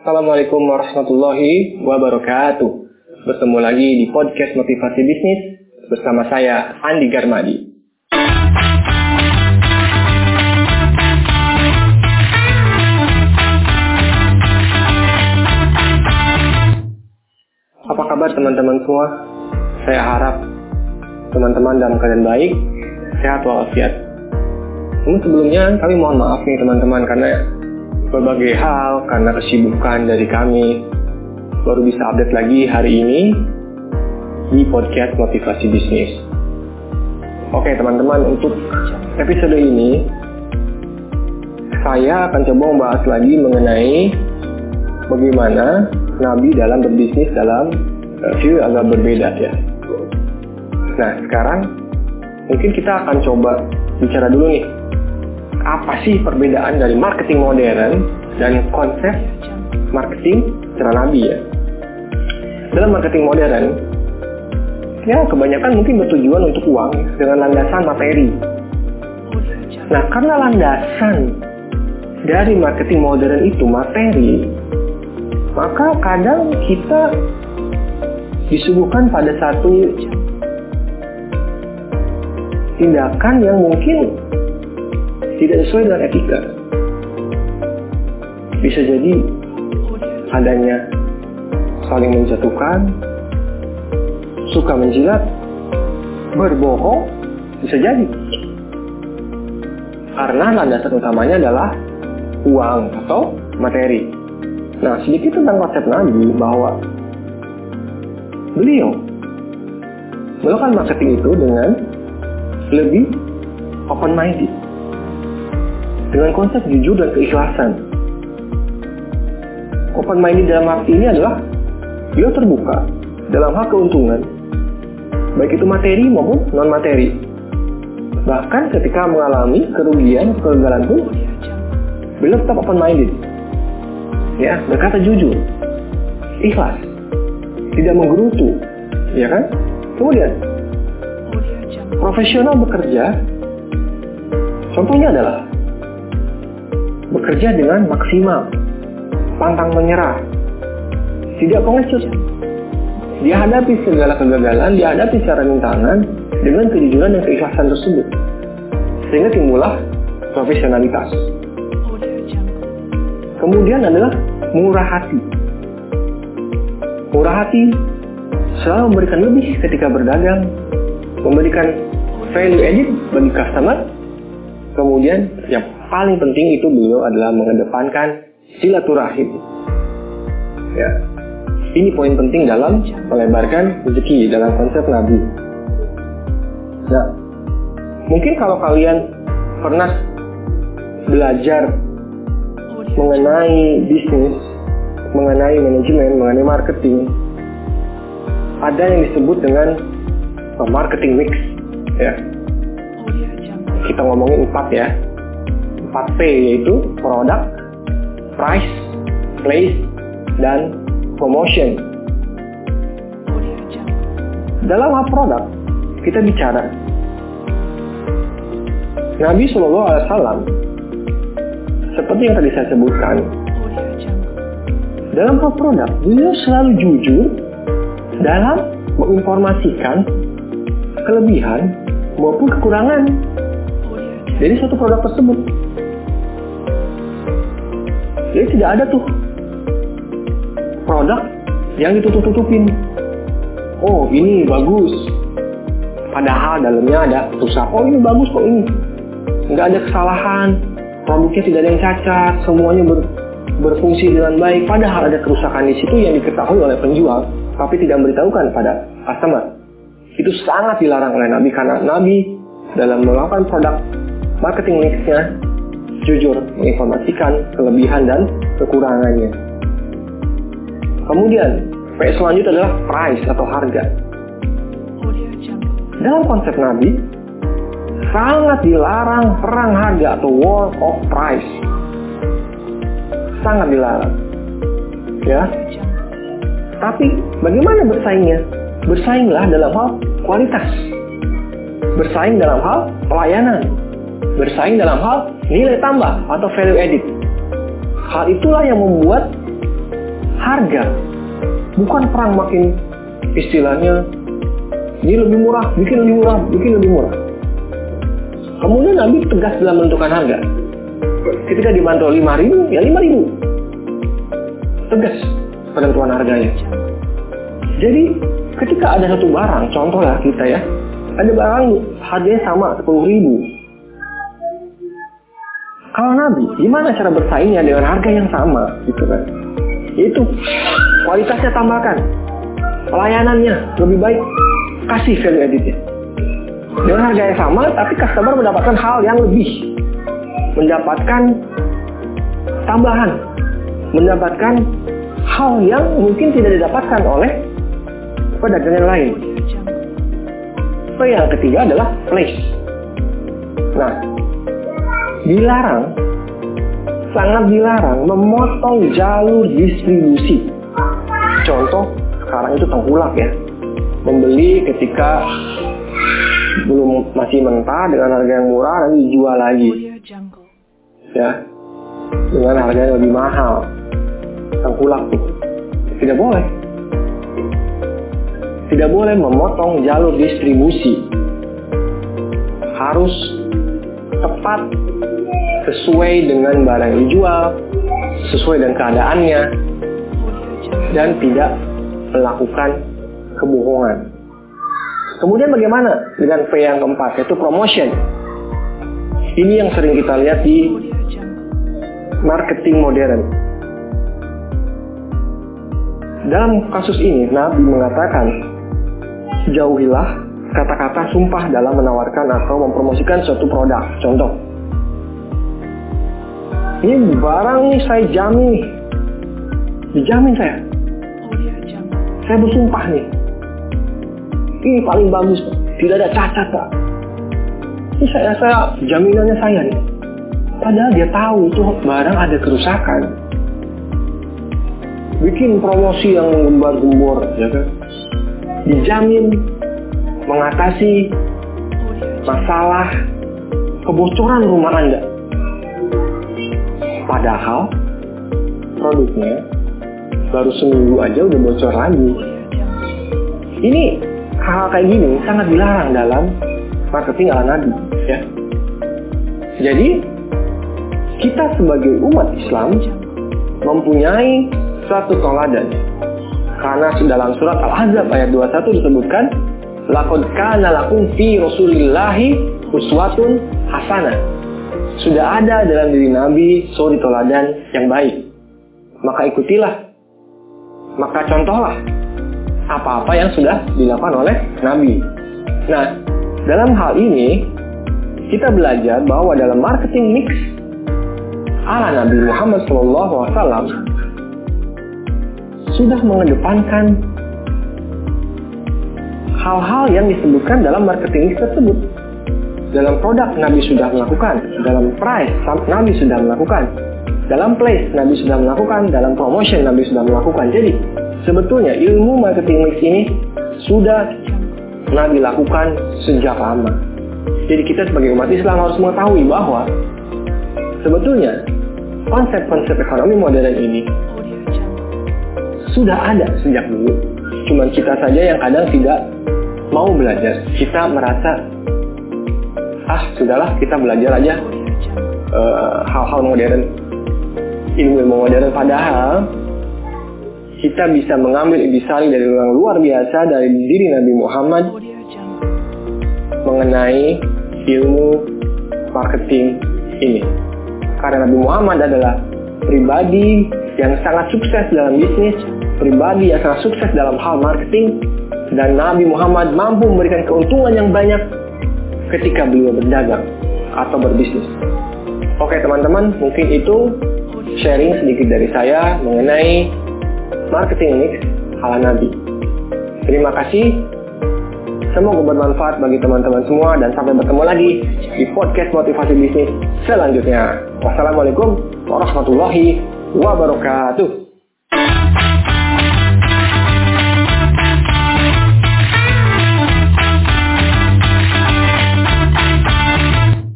Assalamualaikum warahmatullahi wabarakatuh. Bertemu lagi di podcast Motivasi Bisnis bersama saya Andi Garmadi. Apa kabar teman-teman semua? Saya harap teman-teman dalam keadaan baik, sehat walafiat. Namun sebelumnya kami mohon maaf nih teman-teman karena berbagai hal karena kesibukan dari kami baru bisa update lagi hari ini di podcast motivasi bisnis. Oke teman-teman untuk episode ini saya akan coba membahas lagi mengenai bagaimana Nabi dalam berbisnis dalam uh, view agak berbeda ya. Nah sekarang mungkin kita akan coba bicara dulu nih apa sih perbedaan dari marketing modern dan konsep marketing secara Nabi ya. Dalam marketing modern, ya kebanyakan mungkin bertujuan untuk uang dengan landasan materi. Nah, karena landasan dari marketing modern itu materi, maka kadang kita disuguhkan pada satu tindakan yang mungkin tidak sesuai dengan etika. Bisa jadi adanya saling menjatuhkan, suka menjilat, berbohong, bisa jadi. Karena landasan utamanya adalah uang atau materi. Nah, sedikit tentang konsep Nabi bahwa beliau melakukan marketing itu dengan lebih open minded dengan konsep jujur dan keikhlasan. Open minded dalam arti ini adalah beliau terbuka dalam hal keuntungan, baik itu materi maupun non materi. Bahkan ketika mengalami kerugian kegagalan pun, beliau tetap open minded. Ya, berkata jujur, ikhlas, tidak menggerutu, ya kan? Kemudian, profesional bekerja, contohnya adalah bekerja dengan maksimal, pantang menyerah, tidak pengecut. Dia hadapi segala kegagalan, dia hadapi secara rintangan dengan kejujuran dan keikhlasan tersebut. Sehingga timbullah profesionalitas. Kemudian adalah murah hati. Murah hati selalu memberikan lebih ketika berdagang, memberikan value added bagi customer. Kemudian yang paling penting itu beliau adalah mengedepankan silaturahim. Ya, ini poin penting dalam melebarkan rezeki dalam konsep Nabi. Nah, mungkin kalau kalian pernah belajar mengenai bisnis, mengenai manajemen, mengenai marketing, ada yang disebut dengan marketing mix, ya. Kita ngomongin empat ya, 4P yaitu produk, price, place, dan promotion. Dalam hal produk, kita bicara. Nabi Shallallahu Alaihi Wasallam seperti yang tadi saya sebutkan dalam hal produk beliau selalu jujur dalam menginformasikan kelebihan maupun kekurangan dari suatu produk tersebut. Jadi tidak ada tuh produk yang ditutup-tutupin. Oh ini bagus. Padahal dalamnya ada rusak. Oh ini bagus kok ini. Nggak ada kesalahan. Produknya tidak ada yang cacat. Semuanya ber, berfungsi dengan baik. Padahal ada kerusakan di situ yang diketahui oleh penjual. Tapi tidak memberitahukan pada customer. Itu sangat dilarang oleh Nabi. Karena Nabi dalam melakukan produk marketing mixnya jujur menginformasikan kelebihan dan kekurangannya. Kemudian, P selanjutnya adalah price atau harga. Dalam konsep Nabi, sangat dilarang perang harga atau war of price. Sangat dilarang. Ya. Tapi bagaimana bersaingnya? Bersainglah dalam hal kualitas. Bersaing dalam hal pelayanan. Bersaing dalam hal nilai tambah atau value added. Hal itulah yang membuat harga. Bukan perang makin istilahnya ini lebih murah, bikin lebih murah, bikin lebih murah. Kemudian Nabi tegas dalam menentukan harga. Ketika dibantu 5 ribu, ya 5 ribu. Tegas penentuan harganya. Jadi ketika ada satu barang, contoh lah kita ya, ada barang harganya sama 10 ribu. Kalau Nabi, gimana cara bersaingnya dengan harga yang sama, gitu kan? Itu kualitasnya tambahkan, pelayanannya lebih baik, kasih value addednya. Dengan harga yang sama, tapi customer mendapatkan hal yang lebih. Mendapatkan tambahan. Mendapatkan hal yang mungkin tidak didapatkan oleh pedagang yang lain. So, yang ketiga adalah place. Nah, dilarang, sangat dilarang memotong jalur distribusi. Contoh, sekarang itu tengkulak ya. Membeli ketika belum masih mentah dengan harga yang murah nanti dijual lagi. Ya dengan harga yang lebih mahal. Tengkulak tuh. Tidak boleh. Tidak boleh memotong jalur distribusi. Harus tepat sesuai dengan barang yang dijual sesuai dengan keadaannya dan tidak melakukan kebohongan. Kemudian bagaimana dengan P yang keempat yaitu promotion. Ini yang sering kita lihat di marketing modern. Dalam kasus ini Nabi mengatakan jauhilah kata-kata sumpah dalam menawarkan atau mempromosikan suatu produk. Contoh, ini barang nih saya jamin nih, dijamin saya. Saya bersumpah nih, ini paling bagus Tidak ada cacat Pak. Ini saya saya jaminannya saya nih. Padahal dia tahu itu barang ada kerusakan. Bikin promosi yang gembar-gembor, ya kan? Dijamin mengatasi masalah kebocoran rumah Anda. Padahal produknya baru seminggu aja udah bocor lagi. Ini hal kayak gini sangat dilarang dalam marketing ala Nabi ya. Jadi kita sebagai umat Islam mempunyai suatu toladan karena dalam surat Al-Ahzab ayat 21 disebutkan Laqad kana lakum fi Rasulillahi uswatun hasanah. Sudah ada dalam diri Nabi suri toladan yang baik. Maka ikutilah. Maka contohlah apa-apa yang sudah dilakukan oleh Nabi. Nah, dalam hal ini kita belajar bahwa dalam marketing mix ala Nabi Muhammad SAW sudah mengedepankan hal-hal yang disebutkan dalam marketing mix tersebut. Dalam produk Nabi sudah melakukan, dalam price Nabi sudah melakukan, dalam place Nabi sudah melakukan, dalam promotion Nabi sudah melakukan. Jadi Sebetulnya ilmu marketing mix ini sudah Nabi lakukan sejak lama. Jadi kita sebagai umat Islam harus mengetahui bahwa sebetulnya konsep-konsep ekonomi modern ini sudah ada sejak dulu. Cuma kita saja yang kadang tidak mau belajar. Kita merasa ah sudahlah kita belajar aja eh, hal-hal uh, modern, ilmu-ilmu modern. Padahal kita bisa mengambil intisari dari yang luar biasa dari diri Nabi Muhammad mengenai ilmu marketing ini. Karena Nabi Muhammad adalah pribadi yang sangat sukses dalam bisnis, pribadi yang sangat sukses dalam hal marketing, dan Nabi Muhammad mampu memberikan keuntungan yang banyak ketika beliau berdagang atau berbisnis. Oke teman-teman, mungkin itu sharing sedikit dari saya mengenai Marketing Mix ala Nabi. Terima kasih. Semoga bermanfaat bagi teman-teman semua dan sampai bertemu lagi di podcast motivasi bisnis selanjutnya. Wassalamualaikum warahmatullahi wabarakatuh.